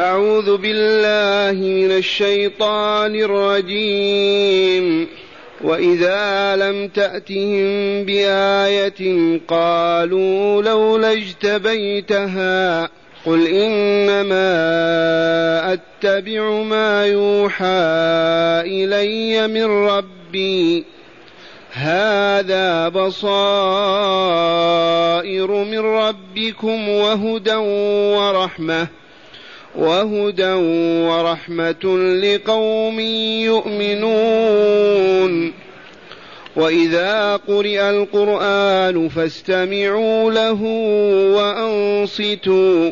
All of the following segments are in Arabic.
أعوذ بالله من الشيطان الرجيم. وإذا لم تأتهم بآية قالوا لولا اجتبيتها قل إنما أتبع ما يوحى إلي من ربي. هذا بصائر من ربكم وهدى ورحمة. وهدى ورحمة لقوم يؤمنون. وإذا قرئ القرآن فاستمعوا له وأنصتوا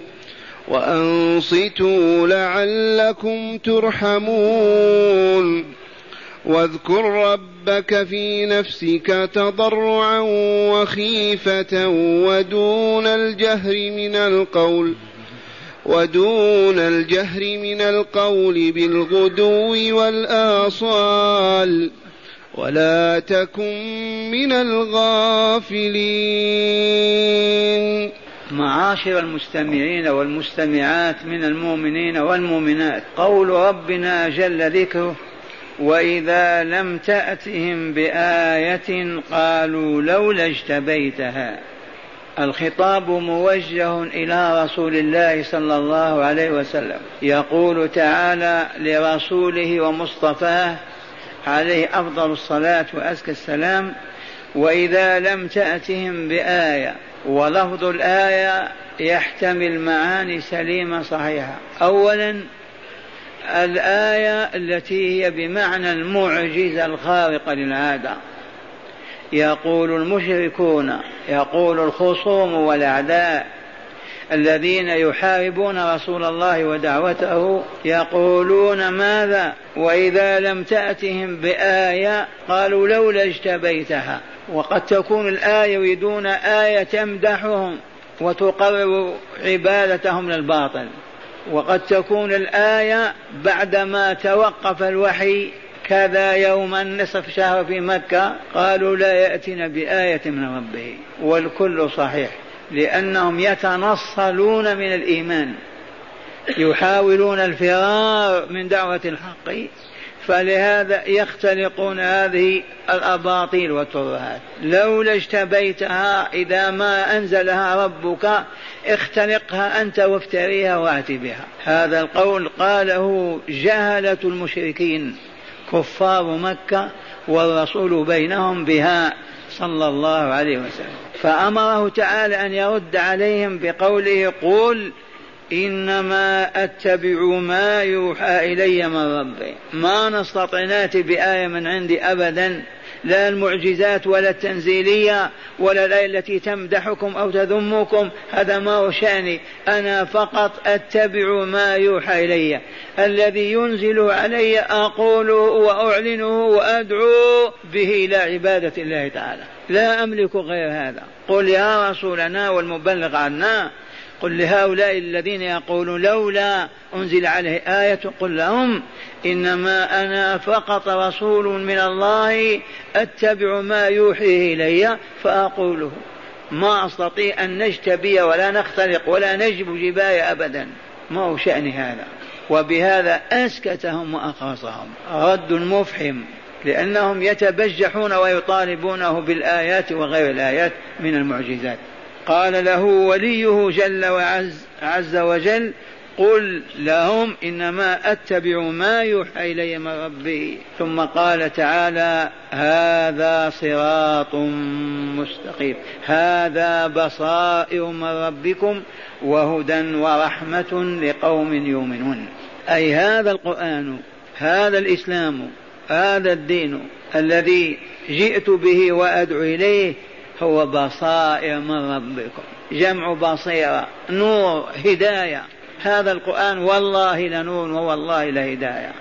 وأنصتوا لعلكم ترحمون. واذكر ربك في نفسك تضرعا وخيفة ودون الجهر من القول ۖ. ودون الجهر من القول بالغدو والآصال ولا تكن من الغافلين. معاشر المستمعين والمستمعات من المؤمنين والمؤمنات قول ربنا جل ذكره وإذا لم تأتهم بآية قالوا لولا اجتبيتها. الخطاب موجه إلى رسول الله صلى الله عليه وسلم. يقول تعالى لرسوله ومصطفاه عليه أفضل الصلاة وأزكى السلام وإذا لم تأتهم بآية ولفظ الآية يحتمل معاني سليمة صحيحة. اولا الآية التي هي بمعنى المعجزة الخارقة للعادة. يقول المشركون يقول الخصوم والأعداء الذين يحاربون رسول الله ودعوته يقولون ماذا؟ وإذا لم تأتهم بآية قالوا لولا اجتبيتها. وقد تكون الآية يريدون آية تمدحهم وتقرر عبادتهم للباطل. وقد تكون الآية بعدما توقف الوحي كذا يوما نصف شهر في مكة قالوا لا يأتينا بآية من ربه والكل صحيح لأنهم يتنصلون من الإيمان يحاولون الفرار من دعوة الحق فلهذا يختلقون هذه الأباطيل والترهات. لولا اجتبيتها إذا ما أنزلها ربك اختلقها أنت وافتريها وأت بها. هذا القول قاله جهلة المشركين. كفار مكة والرسول بينهم بها صلى الله عليه وسلم. فأمره تعالى أن يرد عليهم بقوله قل إنما أتبع ما يوحى إلي من ربي. ما نستطيع ناتي بآية من عندي أبدا. لا المعجزات ولا التنزيلية ولا الآية التي تمدحكم أو تذمكم هذا ما هو شأني. أنا فقط أتبع ما يوحى إلي. الذي ينزل علي أقوله وأعلنه وأدعو به إلى عبادة الله تعالى. لا أملك غير هذا. قل يا رسولنا والمبلغ عنا. قل لهؤلاء الذين يقولون لولا أنزل عليه آية قل لهم إنما أنا فقط رسول من الله أتبع ما يوحيه إلي فأقوله. ما أستطيع أن نجتبي ولا نختلق ولا نجب جباية أبدا. ما هو شأن هذا؟ وبهذا أسكتهم وأخاصهم رد مفحم. لأنهم يتبجحون ويطالبونه بالآيات وغير الآيات من المعجزات. قال له وليه جل وعز عز وجل قل لهم إنما أتبع ما يوحى إلي من ربي. ثم قال تعالى هذا صراط مستقيم هذا بصائر من ربكم وهدى ورحمة لقوم يؤمنون. أي هذا القرآن هذا الإسلام هذا الدين الذي جئت به وأدعو إليه هو بصائر من ربكم. جمع بصيرة نور هداية. هذا القرآن والله لنور ووالله لهداية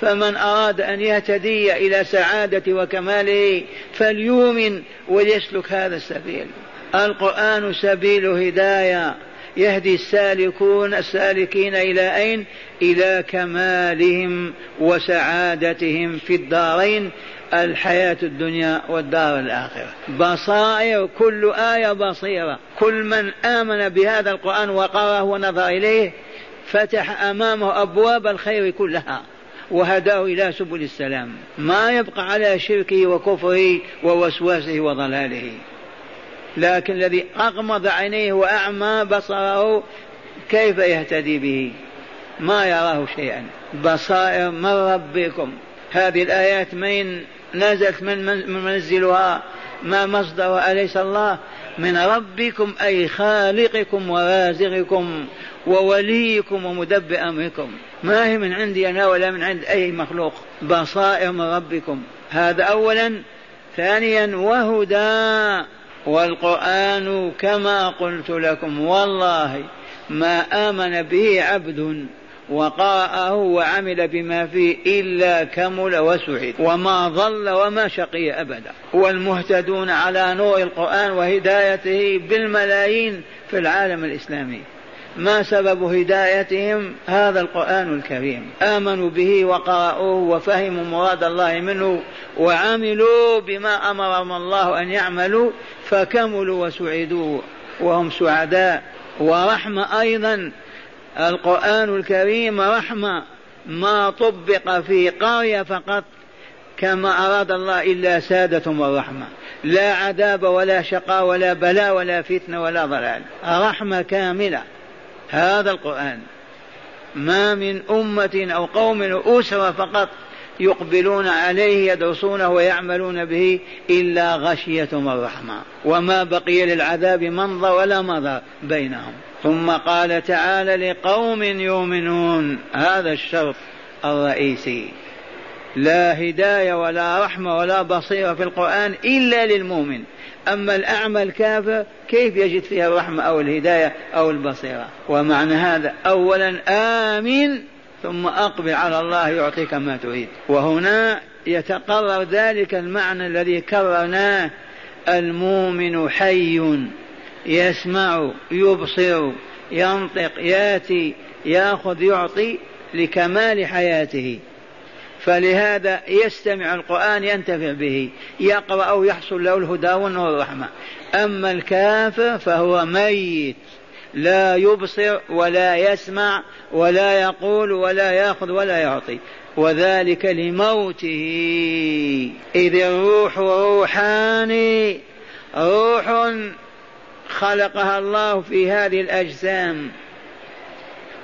فمن أراد أن يهتدي إلى سعادة وكماله فليؤمن وليسلك هذا السبيل. القرآن سبيل هداية. يهدي السالكون السالكين إلى أين؟ إلى كمالهم وسعادتهم في الدارين. الحياة الدنيا والدار الآخرة. بصائر كل آية بصيرة. كل من آمن بهذا القرآن وقرأه ونظر إليه فتح أمامه أبواب الخير كلها. وهداه إلى سبل السلام. ما يبقى على شركه وكفره ووسواسه وضلاله. لكن الذي أغمض عينيه وأعمى بصره كيف يهتدي به؟ ما يراه شيئا. بصائر من ربكم. هذه الآيات من نزلت من منزلها ما مصدر أليس الله؟ من ربكم أي خالقكم ورازقكم ووليكم ومدبر أمركم. ما هي من عندي أنا ولا من عند أي مخلوق؟ بصائر من ربكم. هذا أولا. ثانيا وهدى. والقرآن كما قلت لكم والله ما آمن به عبد وقرأه وعمل بما فيه إلا كمل وسعد وما ضل وما شقي أبدا. والمهتدون على نور القرآن وهدايته بالملايين في العالم الإسلامي. ما سبب هدايتهم هذا القرآن الكريم؟ آمنوا به وقرأوه وفهموا مراد الله منه وعملوا بما أمرهم الله أن يعملوا فكملوا وسعدوا. وهم سعداء. ورحمة أيضا القرآن الكريم رحمة ما طبق في قرية فقط كما أراد الله إلا سادة والرحمة لا عذاب ولا شقاء ولا بلاء ولا فتنة ولا ضلال. رحمة كاملة. هذا القرآن. ما من أمة أو قوم أسرة فقط يقبلون عليه يدرسونه ويعملون به إلا غشيتهم الرحمة. وما بقي للعذاب منظر ولا مضر بينهم. ثم قال تعالى لقوم يؤمنون هذا الشرط الرئيسي. لا هداية ولا رحمة ولا بصيرة في القرآن إلا للمؤمن. أما الأعمى الكافر كيف يجد فيها الرحمة أو الهداية أو البصيرة؟ ومعنى هذا أولا آمن ثم أقبل على الله يعطيك ما تريد. وهنا يتقرر ذلك المعنى الذي كررناه المؤمن حي. يسمع يبصر ينطق ياتي ياخذ يعطي لكمال حياته. فلهذا يستمع القرآن ينتفع به يقرأ أو يحصل له الهدى والنور والرحمة. أما الكافر فهو ميت لا يبصر ولا يسمع ولا يقول ولا يأخذ ولا يعطي. وذلك لموته. إذ الروح روحان روح خلقها الله في هذه الأجسام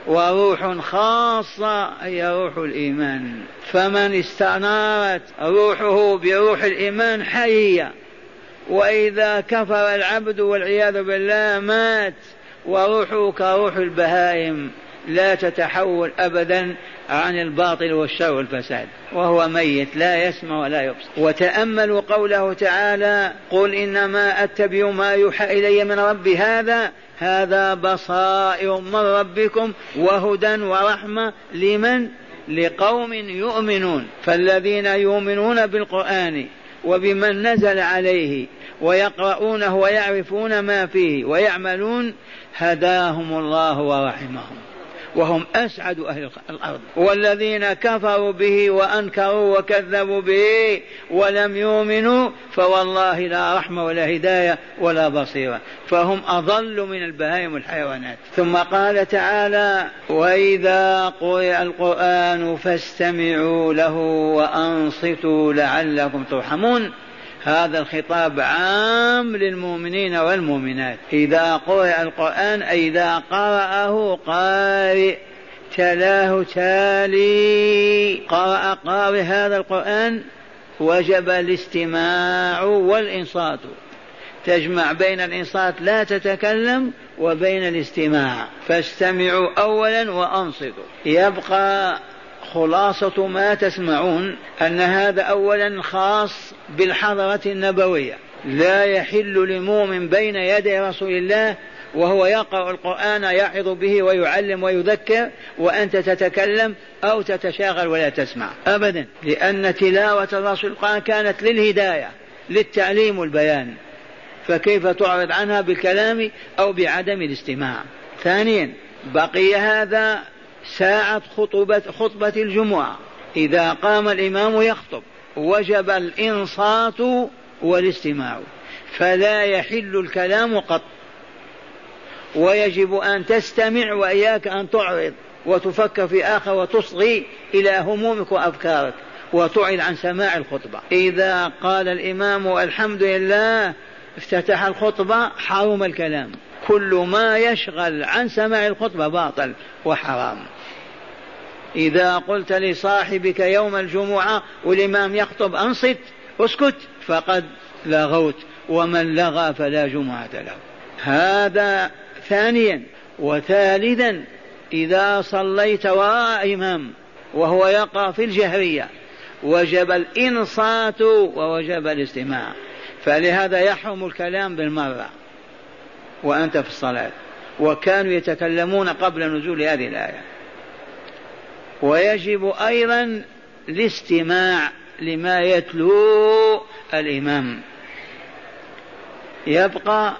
وروح خاصة هي روح الإيمان. فمن استنارت روحه بروح الإيمان حية وإذا كفر العبد والعياذ بالله مات وروحه كروح البهائم. لا تتحول أبدا عن الباطل والشر والفساد وهو ميت لا يسمع ولا يبصر. وتأملوا قوله تعالى قل إنما أتبع ما يوحى إلي من ربي هذا هذا بصائر من ربكم وهدى ورحمة لمن؟ لقوم يؤمنون. فالذين يؤمنون بالقرآن وبمن نزل عليه ويقرؤونه ويعرفون ما فيه ويعملون هداهم الله ورحمهم. وهم أسعد أهل الأرض. والذين كفروا به وأنكروا وكذبوا به ولم يؤمنوا فوالله لا رحمة ولا هداية ولا بصيرة. فهم أضل من البهائم والحيوانات. ثم قال تعالى وإذا قرئ القرآن فاستمعوا له وأنصتوا لعلكم ترحمون. هذا الخطاب عام للمؤمنين والمؤمنات. إذا قرأ القرآن أي إذا قرأه قارئ تلاه تالي. قرأ قارئ هذا القرآن وجب الاستماع والإنصات. تجمع بين الإنصات لا تتكلم وبين الاستماع. فاستمعوا أولا وأنصتوا. يبقى خلاصة ما تسمعون أن هذا أولا خاص بالحضرة النبوية. لا يحل لمؤمن بين يدي رسول الله وهو يقرأ القرآن يعظ به ويعلم ويذكر وأنت تتكلم أو تتشاغل ولا تسمع. أبدا لأن تلاوة الرسول القرآن كانت للهداية للتعليم والبيان. فكيف تعرض عنها بالكلام أو بعدم الاستماع؟ ثانيا بقي هذا ساعة خطبة خطبة الجمعة. إذا قام الإمام يخطب وجب الإنصات والاستماع. فلا يحل الكلام قط. ويجب أن تستمع وإياك أن تعرض وتفكر في آخر وتصغي إلى همومك وأفكارك وتعد عن سماع الخطبة. إذا قال الإمام الحمد لله افتتح الخطبة حرم الكلام. كل ما يشغل عن سماع الخطبة باطل وحرام. إذا قلت لصاحبك يوم الجمعة والإمام يخطب أنصت أسكت فقد لغوت ومن لغى فلا جمعة له. هذا ثانيا. وثالثا إذا صليت وراء إمام وهو يقرأ في الجهرية وجب الإنصات ووجب الاستماع. فلهذا يحرم الكلام بالمرة. وأنت في الصلاة. وكانوا يتكلمون قبل نزول هذه الآية. ويجب أيضا الاستماع لما يتلو الإمام. يبقى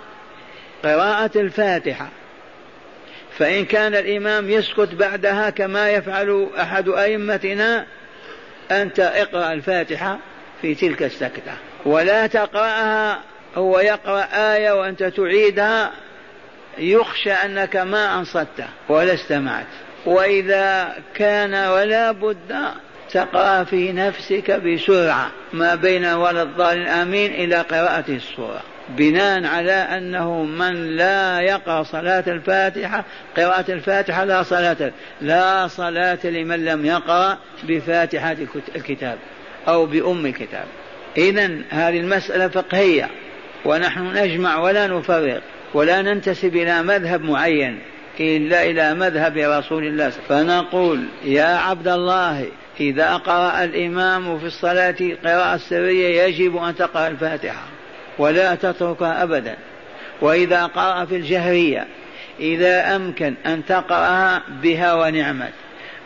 قراءة الفاتحة. فإن كان الإمام يسكت بعدها كما يفعل أحد أئمتنا أنت اقرأ الفاتحة في تلك السكتة. ولا تقرأها هو يقرأ آية وأنت تعيدها يخشى أنك ما أنصت ولا استمعت. وإذا كان ولا بد تقرأ في نفسك بسرعة ما بين ولا الضال آمين إلى قراءة السورة. بناء على أنه من لا يقرأ صلاة الفاتحة قراءة الفاتحة لا صلاة لا صلاة لمن لم يقرأ بفاتحة الكتاب أو بأم الكتاب. إذا هذه المسألة فقهية. ونحن نجمع ولا نفرق ولا ننتسب إلى مذهب معين إلا إلى مذهب رسول الله فنقول يا عبد الله إذا قرأ الإمام في الصلاة قراءة سرية يجب أن تقرأ الفاتحة ولا تتركها أبدا. وإذا قرأ في الجهرية إذا أمكن أن تقرأها بها ونعمت.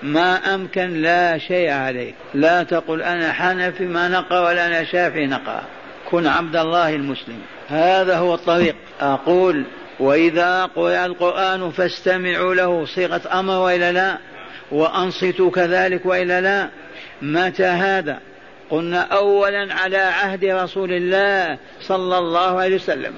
ما أمكن لا شيء عليك. لا تقل أنا حنفي ما نقرأ ولا أنا شافعي نقرأ. كن عبد الله المسلم. هذا هو الطريق. أقول وإذا قرأ القرآن فاستمعوا له صيغة أمر وإلا لا وأنصتوا كذلك وإلا لا. متى هذا؟ قلنا أولا على عهد رسول الله صلى الله عليه وسلم.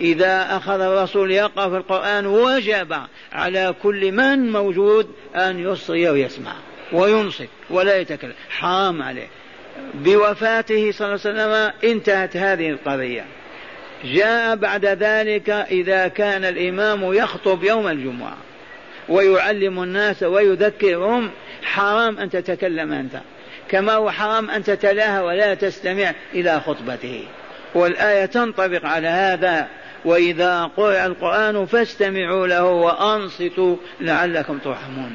إذا أخذ الرسول يقرأ في القرآن وجب على كل من موجود أن يصغي ويسمع وينصت ولا يتكلم. حرام عليه. بوفاته صلى الله عليه وسلم انتهت هذه القضية. جاء بعد ذلك إذا كان الإمام يخطب يوم الجمعة ويعلم الناس ويذكرهم حرام أن تتكلم أنت. كما هو حرام أن تتلاها ولا تستمع إلى خطبته. والآية تنطبق على هذا. وإذا قرأ القرآن فاستمعوا له وأنصتوا لعلكم ترحمون.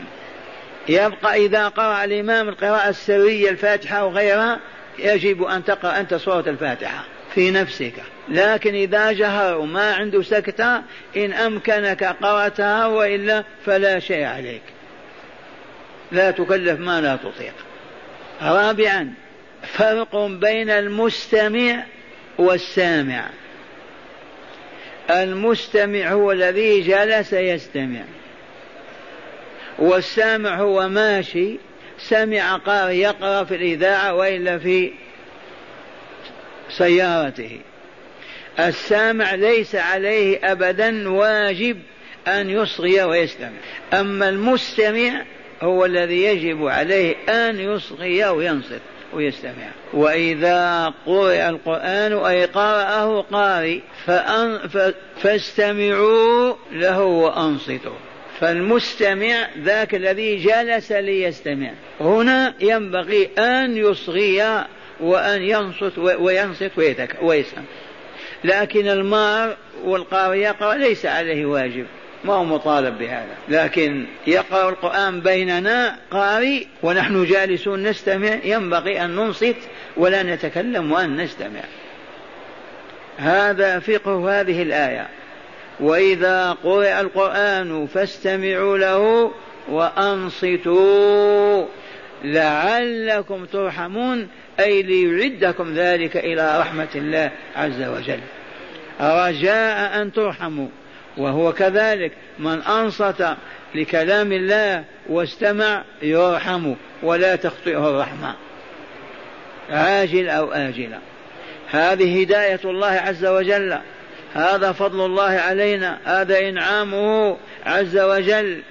يبقى إذا قرأ الإمام القراءة السرية الفاتحة أو غيرها يجب أن تقرأ أنت سورة الفاتحة في نفسك. لكن إذا جهر وما عنده سكتة إن أمكنك قرأتها وإلا فلا شيء عليك. لا تكلف ما لا تطيق. رابعا فرق بين المستمع والسامع. المستمع هو الذي جلس يستمع. والسامع هو ماشي سمع قارئ يقرأ في الإذاعة وإلا في سيارته. السامع ليس عليه أبدا واجب أن يصغي ويستمع. أما المستمع هو الذي يجب عليه أن يصغي وينصت ويستمع. وإذا قرئ القرآن أي قرأه قارئ فأن فاستمعوا له وأنصتوا. فالمستمع ذاك الذي جلس ليستمع. هنا ينبغي أن يصغي وأن ينصت وينصت ويسمع لكن المار والقارئ يقرأ ليس عليه واجب. ما هو مطالب بهذا. لكن يقرأ القرآن بيننا قارئ ونحن جالسون نستمع. ينبغي أن ننصت ولا نتكلم وأن نستمع. هذا فقه هذه الآية. وإذا قرئ القرآن فاستمعوا له وأنصتوا. لعلكم ترحمون أي ليعدكم ذلك إلى رحمة الله عز وجل. رجاء أن ترحموا وهو كذلك. من أنصت لكلام الله واستمع يرحم ولا تخطئه الرحمة. عاجل أو آجلا هذه هداية الله عز وجل. هذا فضل الله علينا هذا إنعامه عز وجل.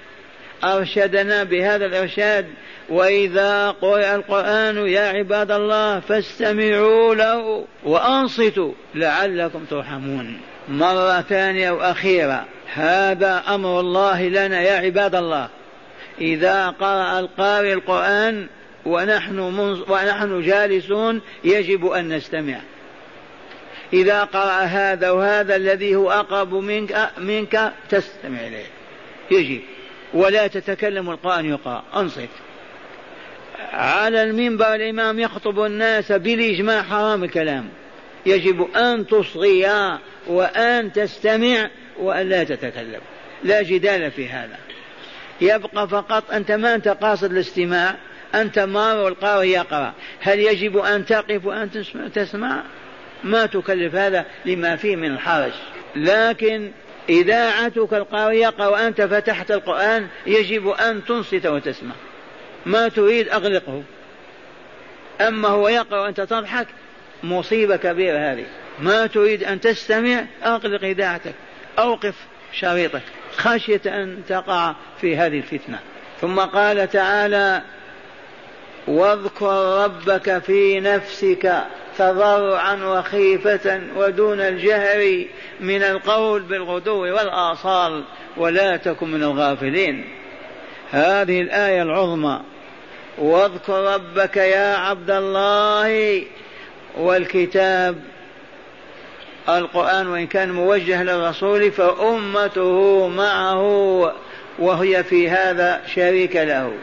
أرشدنا بهذا الإرشاد. وإذا قرأ القرآن يا عباد الله فاستمعوا له وأنصتوا لعلكم ترحمون. مرة ثانية وأخيرة. هذا أمر الله لنا يا عباد الله. إذا قرأ القارئ القرآن ونحن ونحن جالسون يجب أن نستمع. إذا قرأ هذا وهذا الذي هو أقرب منك منك تستمع إليه. يجب ولا تتكلم القرآن يقرأ. أنصت. على المنبر الإمام يخطب الناس بالإجماع حرام الكلام. يجب أن تصغي وأن تستمع وأن لا تتكلم. لا جدال في هذا. يبقى فقط أنت ما أنت قاصد الاستماع أنت مار والقارئ يقرأ. هل يجب أن تقف وأن تسمع, تسمع. ما تكلف هذا لما فيه من الحرج. لكن إذاعتك القارئ يقرأ وأنت فتحت القرآن يجب أن تنصت وتسمع. ما تريد أغلقه. أما هو يقرأ وأنت تضحك مصيبة كبيرة هذه. ما تريد أن تستمع أغلق إذاعتك أوقف شريطك. خشية أن تقع في هذه الفتنة. ثم قال تعالى واذكر ربك في نفسك تضرعا وخيفة ودون الجهر من القول بالغدو والآصال ولا تكن من الغافلين. هذه الآية العظمى. واذكر ربك يا عبد الله والكتاب القرآن وإن كان موجه للرسول فأمته معه وهي في هذا شريك له.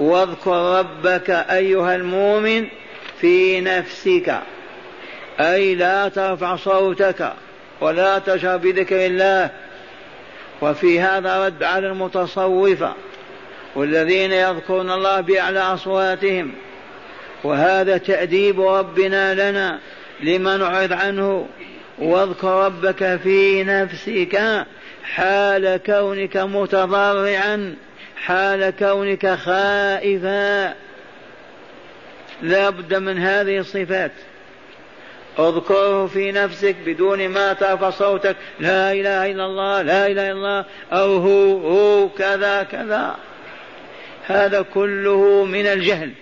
واذكر ربك أيها المؤمن في نفسك. أي لا ترفع صوتك ولا تجهر بذكر الله. وفي هذا رد على المتصوفة والذين يذكرون الله بأعلى أصواتهم. وهذا تأديب ربنا لنا لما نعرض عنه. واذكر ربك في نفسك حال كونك متضرعا حال كونك خائفا. لا بد من هذه الصفات. اذكره في نفسك بدون ما ترفع صوتك. لا إله إلا الله لا إله إلا الله أو هو هو كذا كذا. هذا كله من الجهل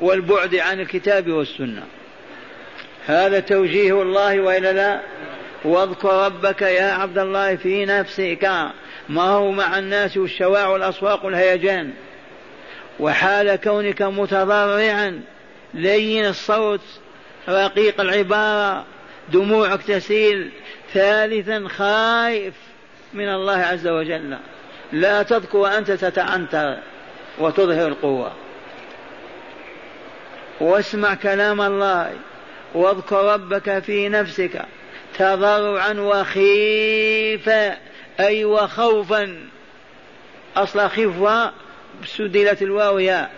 والبعد عن الكتاب والسنة. هذا توجيه الله وإلا لا؟ واذكر ربك يا عبد الله في نفسك. ما هو مع الناس والشواع والأسواق والهيجان. وحال كونك متضرعا لين الصوت رقيق العبارة دموعك تسيل ثالثا خائف من الله عز وجل. لا تذكر وأنت تتعنتر وتظهر القوة. واسمع كلام الله واذكر ربك في نفسك تضرعا وخيفا أي وخوفا. أصل خفوة سدلت الواو يا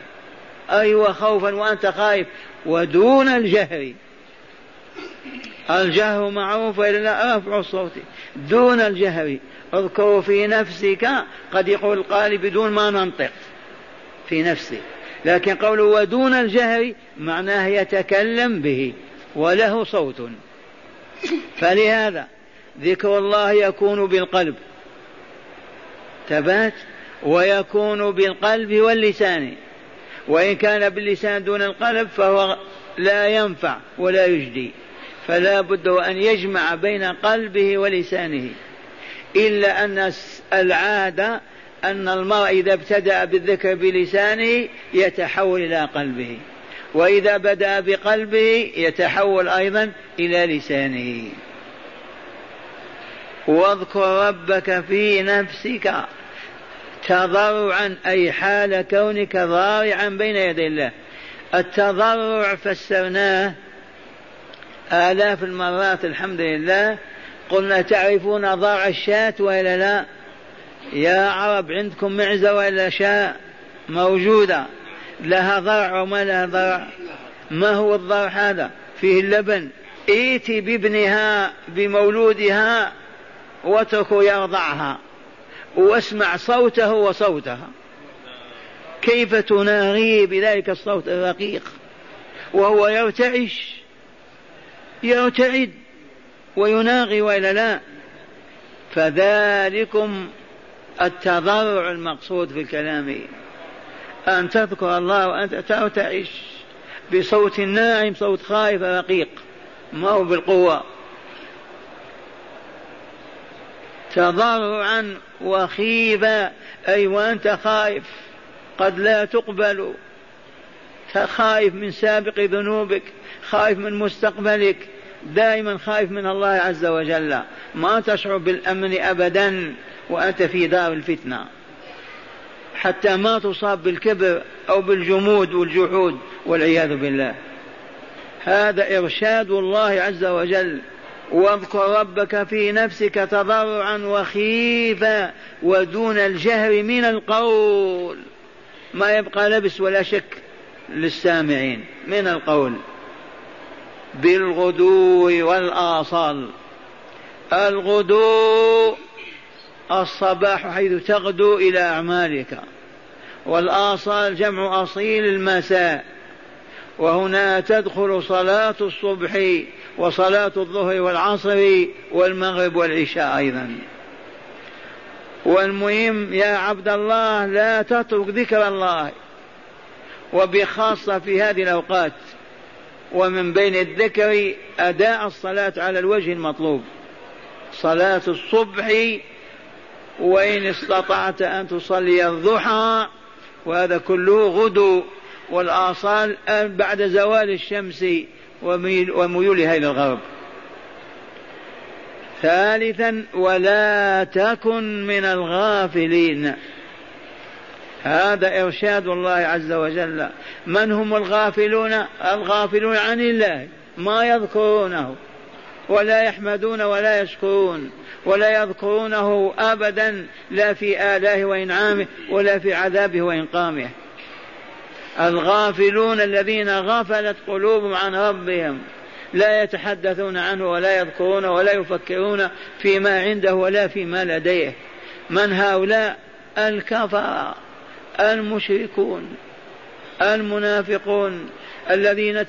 أي وخوفا وأنت خايف ودون الجهر. الجهر معروف وإلا لا؟ رفع الصوت. دون الجهر. اذكر في نفسك قد يقول القارئ بدون ما ننطق. في نفسه لكن قوله ودون الجهر معناه يتكلم به وله صوت. فلهذا ذكر الله يكون بالقلب. ثبات ويكون بالقلب واللسان. وإن كان باللسان دون القلب فهو لا ينفع ولا يجدي. فلا بد أن يجمع بين قلبه ولسانه. إلا أن العادة أن المرء إذا ابتدأ بالذكر بلسانه يتحول إلى قلبه. وإذا بدأ بقلبه يتحول أيضا إلى لسانه. واذكر ربك في نفسك. تضرعا أي حال كونك ضارعا بين يدي الله. التضرع فسرناه آلاف المرات الحمد لله. قلنا تعرفون ضرع الشاة وإلا لا؟ يا عرب عندكم معزة وإلا شاء موجودة. لها ضرع وما لها ضرع؟ ما هو الضرع هذا؟ فيه اللبن. ائتي بابنها بمولودها واتركه يرضعها. واسمع صوته وصوتها. كيف تناغي بذلك الصوت الرقيق؟ وهو يرتعش. يرتعد. ويناغي وإلا لا. فذلكم التضرع المقصود في الكلام. أن تذكر الله وأنت تعيش بصوت ناعم صوت خائف رقيق. ما هو بالقوة. تضرعا وخيفا أي وأنت خائف قد لا تقبل. خائف من سابق ذنوبك خائف من مستقبلك. دائما خائف من الله عز وجل. ما تشعر بالأمن أبدا وأنت في دار الفتنة. حتى ما تصاب بالكبر أو بالجمود والجحود والعياذ بالله. هذا إرشاد الله عز وجل. واذكر ربك في نفسك تضرعا وخيفا ودون الجهر من القول. ما يبقى لبس ولا شك للسامعين. من القول بالغدو والآصال. الغدو الصباح حيث تغدو إلى أعمالك. والآصال جمع أصيل المساء. وهنا تدخل صلاة الصبح وصلاة الظهر والعصر والمغرب والعشاء أيضا. والمهم يا عبد الله لا تترك ذكر الله وبخاصة في هذه الأوقات. ومن بين الذكر أداء الصلاة على الوجه المطلوب. صلاة الصبح وإن استطعت أن تصلي الضحى وهذا كله غدو. والآصال بعد زوال الشمس. وميولها إلى الغرب ثالثا ولا تكن من الغافلين. هذا إرشاد الله عز وجل. من هم الغافلون؟ الغافلون عن الله ما يذكرونه ولا يحمدون ولا يشكرون ولا يذكرونه أبدا لا في آلاه وإنعامه ولا في عذابه وإنقامه. الغافلون الذين غفلت قلوبهم عن ربهم لا يتحدثون عنه ولا يذكرون ولا يفكرون فيما عنده ولا فيما لديه. من هؤلاء؟ الكفر المشركون المنافقون الذين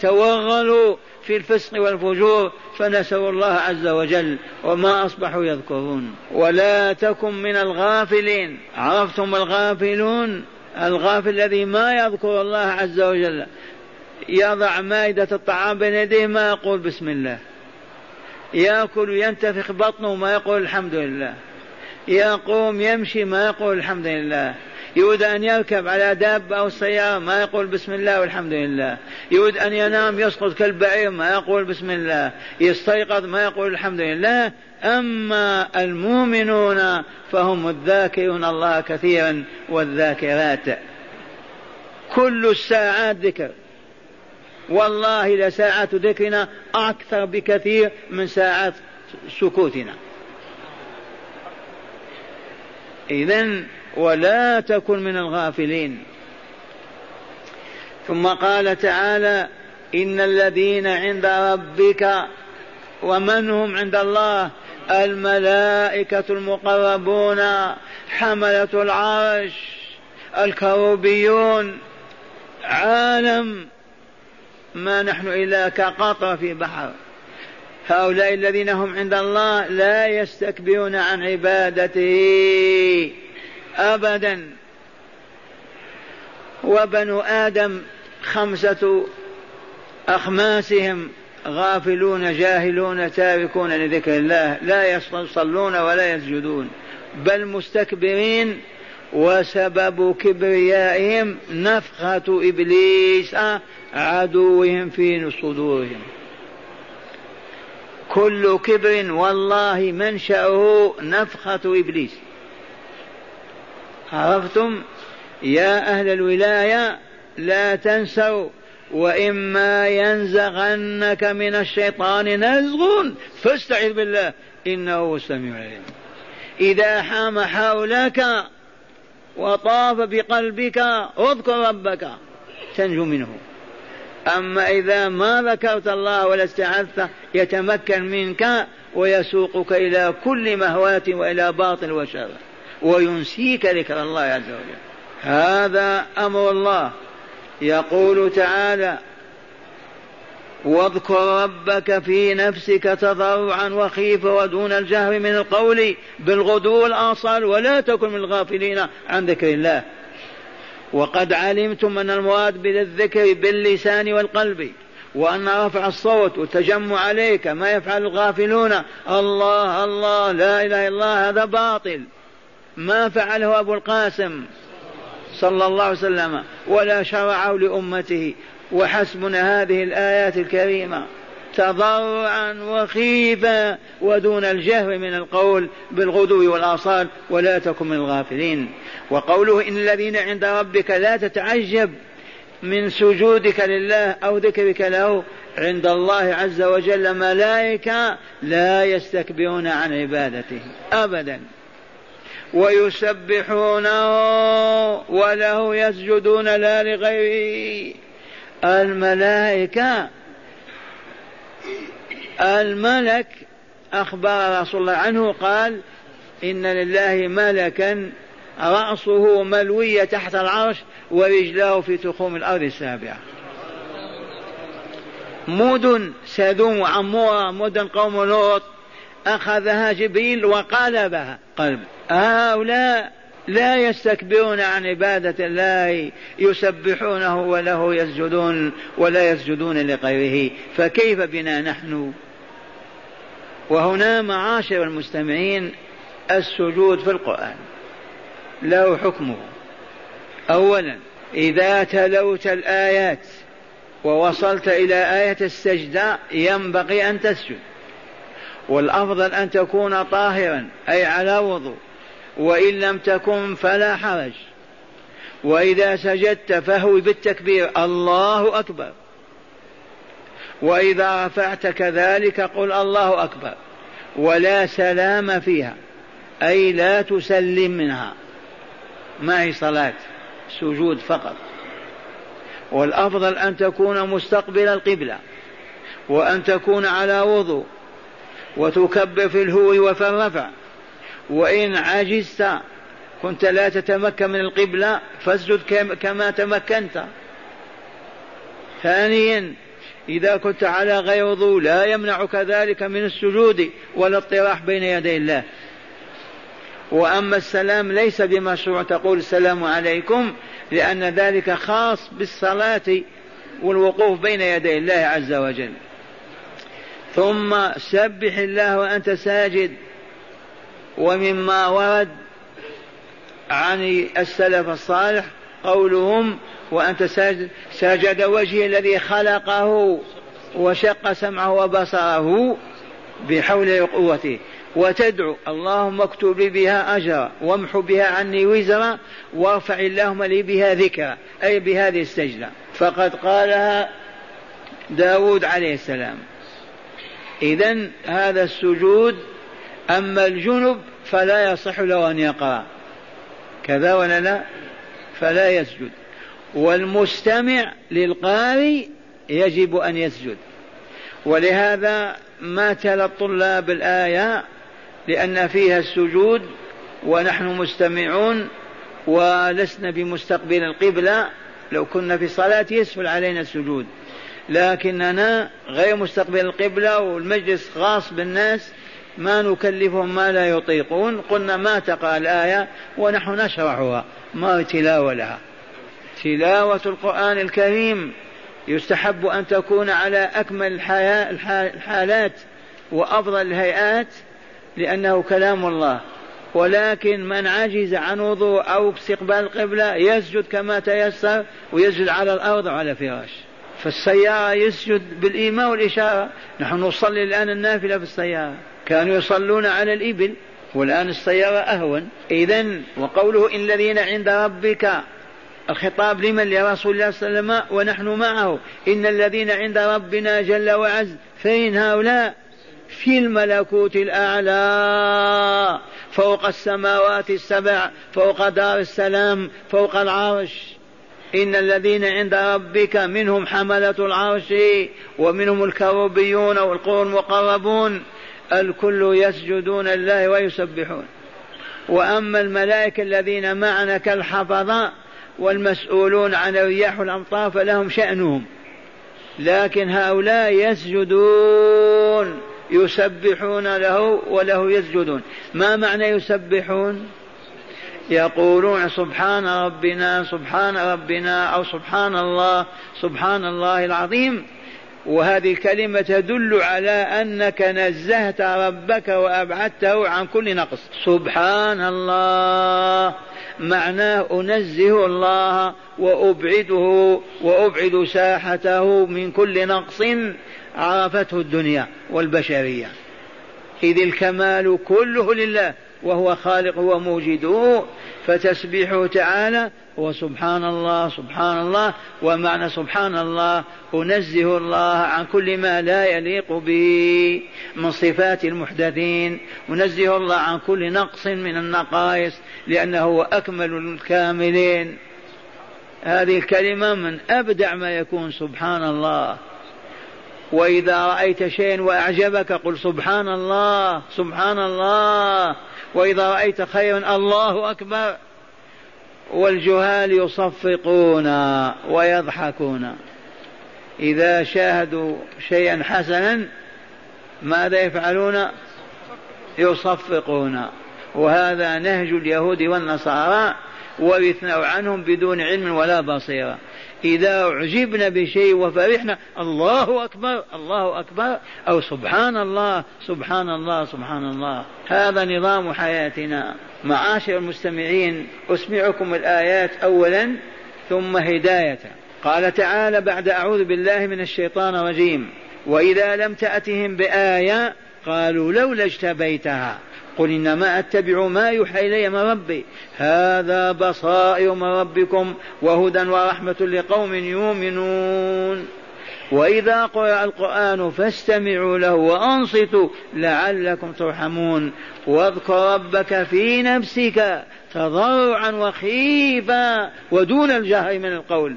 توغلوا في الفسق والفجور فنسوا الله عز وجل وما أصبحوا يذكرون. ولا تكن من الغافلين. عرفتم الغافلون؟ الغافل الذي ما يذكر الله عز وجل يضع مائدة الطعام بين يديه ما يقول بسم الله. يأكل ينتفخ بطنه ما يقول الحمد لله. يقوم يمشي ما يقول الحمد لله. يريد أن يركب على دابة أو سيارة ما يقول بسم الله والحمد لله. يريد أن ينام يسقط كالبعير ما يقول بسم الله. يستيقظ ما يقول الحمد لله. أما المؤمنون فهم الذاكرون الله كثيرا والذاكرات. كل الساعات ذكر. والله لساعات ذكرنا أكثر بكثير من ساعات سكوتنا. إذا ولا تكن من الغافلين. ثم قال تعالى إن الذين عند ربك ومن هم عند الله؟ الملائكة المقربون حملة العرش الكروبيون. عالم ما نحن إلا كقطرة في بحر. هؤلاء الذين هم عند الله لا يستكبرون عن عبادته أبدا. وبنو آدم خمسة أخماسهم غافلون جاهلون تاركون لذكر الله لا يصلون ولا يسجدون بل مستكبرين وسبب كبريائهم نفخة إبليس عدوهم في صدورهم. كل كبر والله منشأه نفخة إبليس. عرفتم؟ يا أهل الولاية لا تنسوا وإما ينزغنك من الشيطان نزغ فاستعذ بالله إنه هو السميع العليم إذا حام حولك وطاف بقلبك اذكر ربك تنجو منه. أما إذا ما ذكرت الله ولا استعذت يتمكن منك ويسوقك إلى كل مهواة وإلى باطل وشر وينسيك ذكر الله عز وجل. هذا أمر الله. يقول تعالى واذكر ربك في نفسك تضرعا وخيفا ودون الجهر من القول بالغدو والآصال ولا تكن من الغافلين عن ذكر الله. وقد علمتم أن المراد بالذكر باللسان والقلب وأن رفع الصوت والتجمع عليه كما يفعل الغافلون. الله الله لا إله إلا الله هذا باطل. ما فعله أبو القاسم صلى الله عليه وسلم ولا شرعه لأمته. وحسبنا هذه الآيات الكريمة تضرعا وخيفا ودون الجهر من القول بالغدو والآصال ولا تكن من الغافلين. وقوله إن الذين عند ربك لا تتعجب من سجودك لله أو ذكرك له عند الله عز وجل ملائكة لا يستكبرون عن عبادته أبدا. ويسبحونه وله يسجدون لا لغيره. الملائكة الملك أخبر رسول الله عنه قال إن لله ملكا رأسه ملوية تحت العرش ورجلاه في تخوم الأرض السابعة. مدن سدوم وعمورة مدن قوم لوط. أخذها جبريل وقلبها. قلب. هؤلاء لا يستكبرون عن عبادة الله يسبحونه وله يسجدون ولا يسجدون لغيره. فكيف بنا نحن؟ وهنا معاشر المستمعين السجود في القرآن. له حكمه. أولا إذا تلوت الآيات ووصلت إلى آية السجدة ينبغي أن تسجد. والأفضل أن تكون طاهرا أي على وضوء. وإن لم تكن فلا حرج. وإذا سجدت فهو بالتكبير الله أكبر. وإذا رفعت كذلك قل الله أكبر. ولا سلام فيها أي لا تسلم منها. ما هي صلاة؟ سجود فقط. والأفضل أن تكون مستقبل القبلة وأن تكون على وضوء وتكبر في الهو وفي الرفع وإن عجزت كنت لا تتمكن من القبلة فاسجد كما تمكنت. ثانيا إذا كنت على غير وضوء لا يمنعك ذلك من السجود ولا الاطراح بين يدي الله. وأما السلام ليس بمشروع تقول السلام عليكم لأن ذلك خاص بالصلاة والوقوف بين يدي الله عز وجل. ثم سبح الله وأنت ساجد ومما ورد عن السلف الصالح قولهم وأنت ساجد, ساجد وجهه الذي خلقه وشق سمعه وبصره بحول قوته. وتدعو اللهم اكتب لي بها أجرا وامح بها عني وزرا وارفع اللهم لي بها ذكرا أي بهذه السجدة. فقد قالها داود عليه السلام. إذا هذا السجود أما الجنب فلا يصح له أن يقرأ. كذا ولا لا؟ فلا يسجد. والمستمع للقارئ يجب أن يسجد. ولهذا ما تلا الطلاب الآية لأن فيها السجود ونحن مستمعون ولسنا بمستقبل القبلة. لو كنا في صلاة يسهل علينا السجود. لكننا غير مستقبل القبلة والمجلس خاص بالناس ما نكلفهم ما لا يطيقون. قلنا ما تقرأ الآية ونحن نشرحها. ما تلاوة لها؟ تلاوة القرآن الكريم. يستحب أن تكون على أكمل الحالات وأفضل الهيئات. لأنه كلام الله. ولكن من عجز عن وضوء أو استقبال القبلة يسجد كما تيسر ويسجد على الأرض وعلى فراش. فالسيارة يسجد بالإيماء والإشارة. نحن نصلي الآن النافلة في السيارة. كانوا يصلون على الإبل والآن السيارة أهون. إذا وقوله إن الذين عند ربك الخطاب لمن؟ لرسول الله صلى الله عليه وسلم ونحن معه. إن الذين عند ربنا جل وعز. فين هؤلاء؟ في الملكوت الأعلى فوق السماوات السبع فوق دار السلام فوق العرش. إن الذين عند ربك منهم حملة العرش ومنهم الكروبيون والقرون المقربون الكل يسجدون لله ويسبحون. وأما الملائكة الذين معنا كالحفظة والمسؤولون عن الرياح والأمطار فلهم شأنهم. لكن هؤلاء يسجدون. يسبحون له وله يسجدون. ما معنى يسبحون؟ يقولون سبحان ربنا سبحان ربنا أو سبحان الله سبحان الله العظيم. وهذه الكلمة تدل على أنك نزهت ربك وأبعدته عن كل نقص. سبحان الله. معناه أنزه الله وأبعده وأبعد ساحته من كل نقص. عرفته الدنيا والبشرية. إذ الكمال كله لله وهو خالق وموجده فتسبيحه تعالى هو سبحان الله سبحان الله ومعنى سبحان الله أنزه الله عن كل ما لا يليق به من صفات المحدثين أنزه الله عن كل نقص من النقائص لأنه هو أكمل الكاملين. هذه الكلمة من أبدع ما يكون سبحان الله. وإذا رأيت شيئا وأعجبك قل سبحان الله سبحان الله وإذا رأيت خيرا الله أكبر. والجهال يصفقون ويضحكون. إذا شاهدوا شيئا حسنا ماذا يفعلون؟ يصفقون. وهذا نهج اليهود والنصارى ورثناه عنهم بدون علم ولا بصيرة. إذا أعجبنا بشيء وفرحنا الله أكبر الله أكبر أو سبحان الله سبحان الله سبحان الله. هذا نظام حياتنا. معاشر المستمعين أسمعكم الآيات أولا ثم هداية. قال تعالى بعد أعوذ بالله من الشيطان الرجيم. وإذا لم تأتهم بآية قالوا لولا اجتبيتها. قل إنما أتبع ما يوحى إلي من ربي. هذا بصائر من ربكم وهدى ورحمة لقوم يؤمنون. وإذا قرأ القرآن فاستمعوا له وأنصتوا لعلكم ترحمون. واذكر ربك في نفسك تضرعا وخيفا ودون الجهر من القول.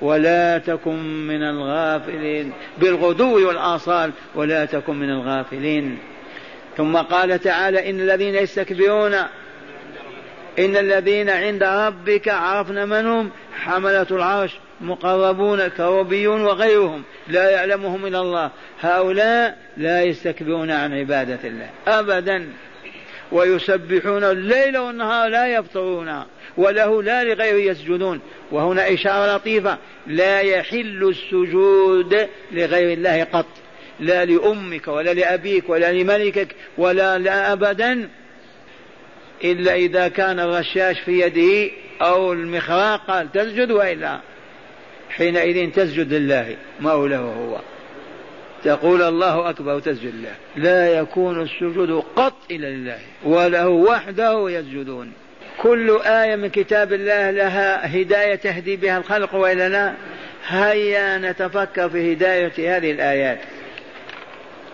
ولا تكن من الغافلين. بالغدو والآصال ولا تكن من الغافلين. ثم قال تعالى إن الذين يستكبرون إن الذين عند ربك عرفنا من هم حملة العرش مقربون كروبيون وغيرهم لا يعلمهم إلا الله هؤلاء لا يستكبرون عن عبادة الله أبدا ويسبحون الليل والنهار لا يفطرون وله لا لغيره يسجدون وهنا إشارة لطيفة لا يحل السجود لغير الله قط لا لأمك ولا لأبيك ولا لملكك ولا لا أبدا إلا إذا كان الرشاش في يده أو المخراق قال تسجد وإلا. حينئذ تسجد لله مولاه هو. تقول الله أكبر وتسجد له. لا يكون السجود قط إلا لله وله وحده يسجدون. كل آية من كتاب الله لها هداية تهدي بها الخلق وإلا لا؟ هيا نتفكر في هداية هذه الآيات.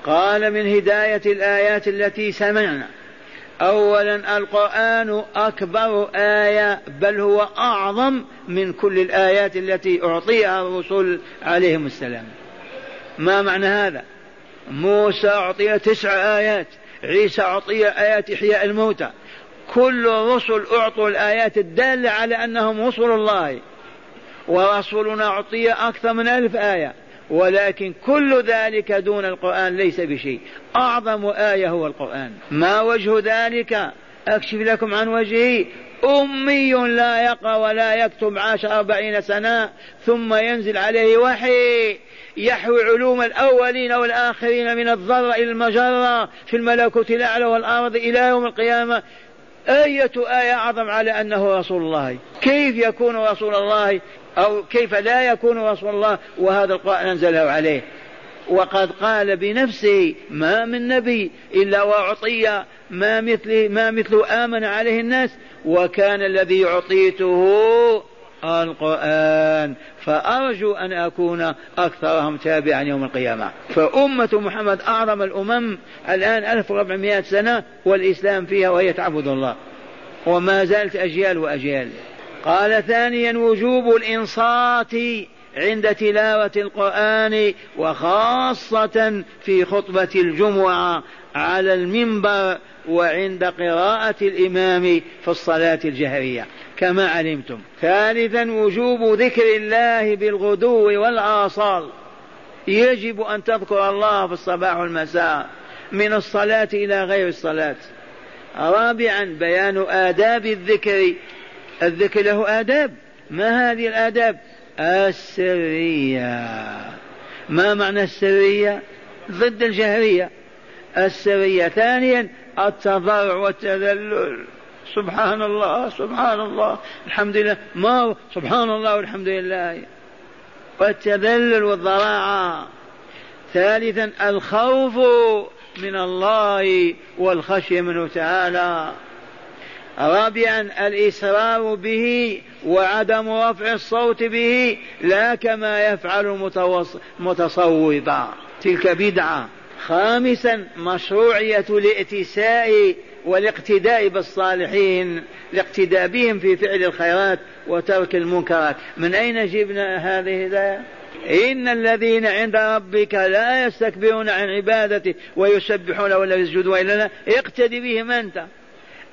قال من هداية الآيات التي سمعنا. أولا القرآن أكبر آية بل هو أعظم من كل الآيات التي أعطيها الرسل عليهم السلام. ما معنى هذا؟ موسى أعطي تسع آيات عيسى أعطي آيات إحياء الموتى. كل الرسل أعطوا الآيات الدالة على أنهم رسل الله ورسولنا أعطي أكثر من ألف آية. ولكن كل ذلك دون القرآن ليس بشيء. أعظم آية هو القرآن. ما وجه ذلك؟ أكشف لكم عن وجهه. أمي لا يقرأ ولا يكتب عاش أربعين سنة ثم ينزل عليه وحي. يحوي علوم الأولين والآخرين من الذرة إلى المجرة في الملكوت الأعلى والأرض إلى يوم القيامة. أية آية أعظم على أنه رسول الله؟ كيف يكون رسول الله أو كيف لا يكون رسول الله وهذا القرآن أنزله عليه. وقد قال بنفسه ما من نبي إلا وأعطي ما مثله ما مثله آمن عليه الناس وكان الذي أعطيته القرآن. فأرجو أن أكون أكثرهم تابعا يوم القيامة. فأمة محمد أعظم الأمم الآن 1400 سنة والإسلام فيها وهي تعبد الله. وما زالت أجيال وأجيال. قال ثانيا وجوب الإنصات عند تلاوة القرآن وخاصة في خطبة الجمعة على المنبر وعند قراءة الإمام في الصلاة الجهرية. كما علمتم. ثالثا وجوب ذكر الله بالغدو والآصال. يجب أن تذكر الله في الصباح والمساء من الصلاة إلى غير الصلاة. رابعا بيان آداب الذكر الذكر له آداب. ما هذه الآداب؟ السرية. ما معنى السرية؟ ضد الجهرية. السرية ثانيا التضرع والتذلل. سبحان الله سبحان الله. الحمد لله. ما سبحان الله والحمد لله. والتذلل والضراعة. ثالثا الخوف من الله والخشية منه تعالى. رابعا الإسرار به وعدم رفع الصوت به لا كما يفعل المتصوفة تلك بدعة. خامسا مشروعية الائتساء والاقتداء بالصالحين الاقتداء بهم في فعل الخيرات وترك المنكرات. من أين جبنا هذه الهداية إن الذين عند ربك لا يستكبرون عن عبادته ويسبحون ولا يسجدون إلا اقتدي بهم أنت.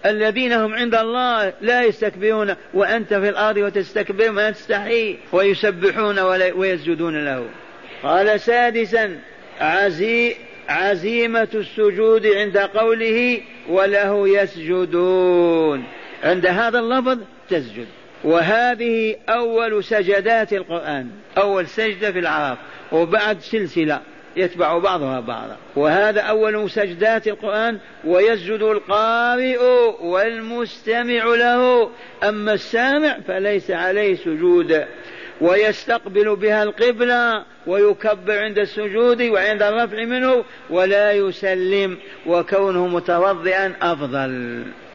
الذين هم عند الله لا يستكبرون وأنت في الأرض وتستكبر ما تستحي ويسبحون ويسجدون له. قال سادسا عزي عزيمة السجود عند قوله وله يسجدون. عند هذا اللفظ تسجد. وهذه أول سجدات القرآن أول سجدة في العراق وبعد سلسلة. يتبع بعضها بعضا. وهذا أول سجدات القرآن ويسجد القارئ والمستمع له. أما السامع فليس عليه سجود. ويستقبل بها القبلة ويكبر عند السجود وعند الرفع منه ولا يسلم. وكونه متوضئا أفضل.